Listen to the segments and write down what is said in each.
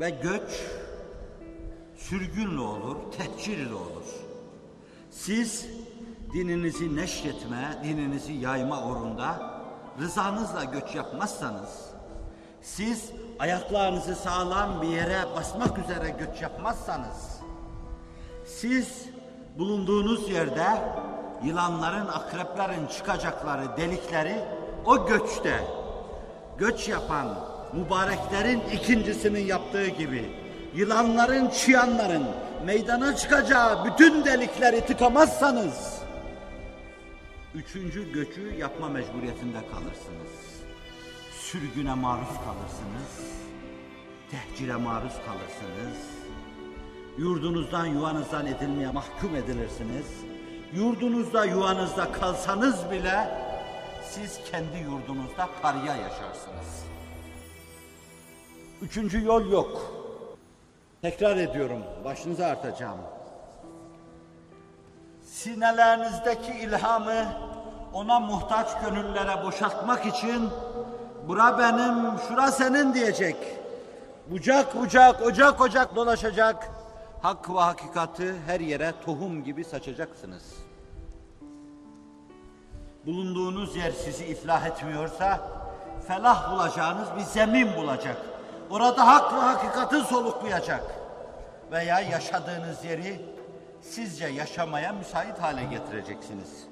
Ve göç sürgünle olur, tehcirle olur. Siz dininizi neşretme, dininizi yayma uğrunda rızanızla göç yapmazsanız, siz ayaklarınızı sağlam bir yere basmak üzere göç yapmazsanız, siz bulunduğunuz yerde yılanların, akreplerin çıkacakları delikleri o göçte göç yapan mübareklerin ikincisinin yaptığı gibi yılanların, çıyanların meydana çıkacağı bütün delikleri tıkamazsanız üçüncü göçü yapma mecburiyetinde kalırsınız. Sürgüne maruz kalırsınız. Tehcire maruz kalırsınız. Yurdunuzdan yuvanızdan edilmeye mahkum edilirsiniz. Yurdunuzda yuvanızda kalsanız bile siz kendi yurdunuzda parya yaşarsınız. Üçüncü yol yok. Tekrar ediyorum, başınıza artacağım. Sinelerinizdeki ilhamı ona muhtaç gönüllere boşaltmak için bura benim, şura senin diyecek. Bucak bucak, ocak ocak dolaşacak. Hak ve hakikati her yere tohum gibi saçacaksınız. Bulunduğunuz yer sizi iflah etmiyorsa felah bulacağınız bir zemin bulacak. Orada hak ve hakikati soluklayacak. Veya yaşadığınız yeri sizce yaşamaya müsait hale getireceksiniz.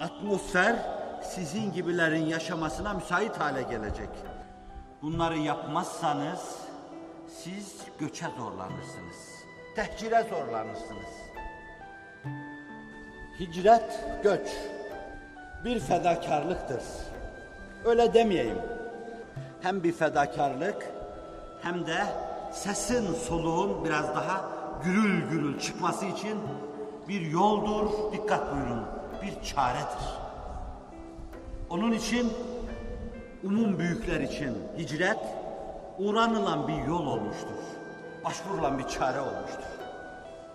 Atmosfer sizin gibilerin yaşamasına müsait hale gelecek. Bunları yapmazsanız siz göçe zorlanırsınız. Tehcire zorlanırsınız. Hicret, göç bir fedakarlıktır. Öyle demeyeyim. Hem bir fedakarlık hem de sesin soluğun biraz daha gürül gürül çıkması için bir yoldur, dikkat buyurun, bir çaredir. Onun için umum büyükler için hicret uğranılan bir yol olmuştur. Başvurulan bir çare olmuştur.